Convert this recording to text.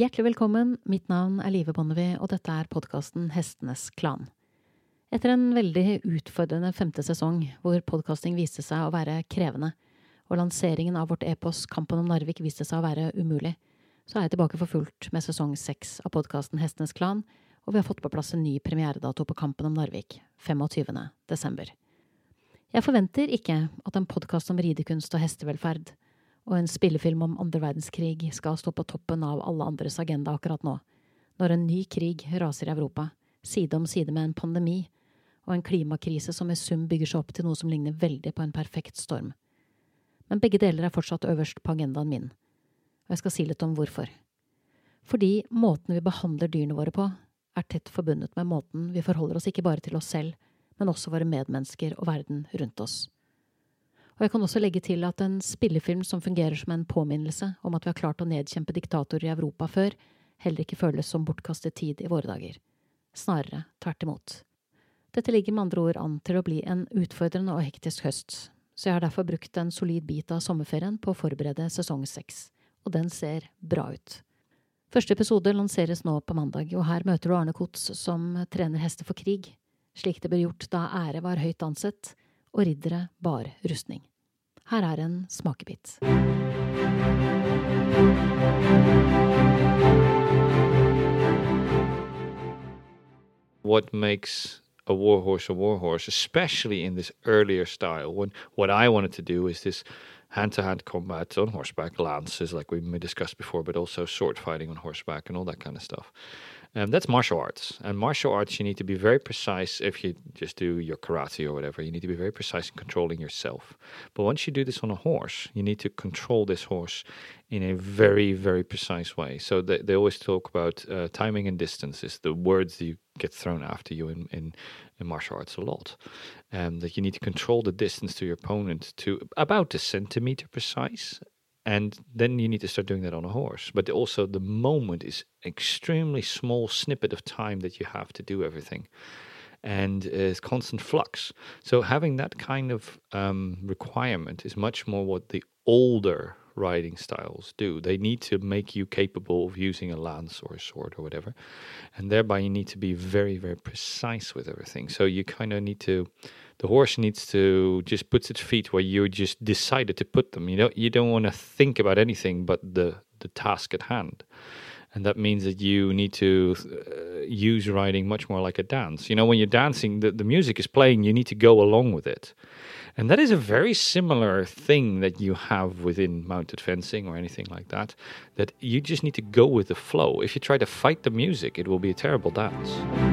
Hjertelig velkommen, mitt navn er Live Bonnevie, og dette er podkasten Hestenes Klan. Etter en veldig utfordrende femte sesong, hvor podkasting viste seg å være krevende, og lanseringen av vårt epos Kampen om Narvik viste seg å være umulig, så er jeg tilbake for fullt med sesong seks av podkasten Hestenes Klan, og vi har fått på plass en ny premieredato på Kampen om Narvik, 25. desember. Jeg forventer ikke at en podkast om ridekunst og hestevelferd og en spillefilm om andre verdenskrig skal stå på toppen av alle andres agenda akkurat nå, når en ny krig raser i Europa, side om side med en pandemi og en klimakrise som i sum bygger seg opp til noe som ligner veldig på en perfekt storm. Men begge deler er fortsatt øverst på agendaen min, og jeg skal si litt om hvorfor. Fordi måten vi behandler dyrene våre på, er tett forbundet med måten vi forholder oss ikke bare til oss selv, men også våre medmennesker og verden rundt oss. Og jeg kan også legge til at en spillefilm som fungerer som en påminnelse om at vi har klart å nedkjempe diktatorer i Europa før, heller ikke føles som bortkastet tid i våre dager. Snarere tvert imot. Dette ligger med andre ord an til å bli en utfordrende og hektisk høst, så jeg har derfor brukt en solid bit av sommerferien på å forberede sesong seks, og den ser bra ut. Første episode lanseres nå på mandag, og her møter du Arne Kotz som trener hester for krig, slik det ble gjort da ære var høyt ansett og riddere bar rustning. Her er en smakebit. What makes a warhorse a warhorse, especially in this earlier style. When what I wanted to do is this hand-to-hand combat on horseback, lances like we discussed before, but also sword fighting on horseback and all that kind of stuff. Um, that's martial arts. And martial arts, you need to be very precise if you just do your karate or whatever. You need to be very precise in controlling yourself. But once you do this on a horse, you need to control this horse in a very, very precise way. So they, they always talk about uh, timing and distance is the words you get thrown after you in, in, in martial arts a lot. Um, that you need to control the distance to your opponent to about a centimeter precise and then you need to start doing that on a horse. But also the moment is extremely small snippet of time that you have to do everything and is constant flux. So having that kind of um, requirement is much more what the older riding styles do. They need to make you capable of using a lance or a sword or whatever and thereby you need to be very very precise with everything. So you kind of need to the horse needs to just put its feet where you just decided to put them. You know, you don't want to think about anything but the the task at hand, and that means that you need to uh, use riding much more like a dance. You know, when you're dancing, the, the music is playing. You need to go along with it, and that is a very similar thing that you have within mounted fencing or anything like that. That you just need to go with the flow. If you try to fight the music, it will be a terrible dance.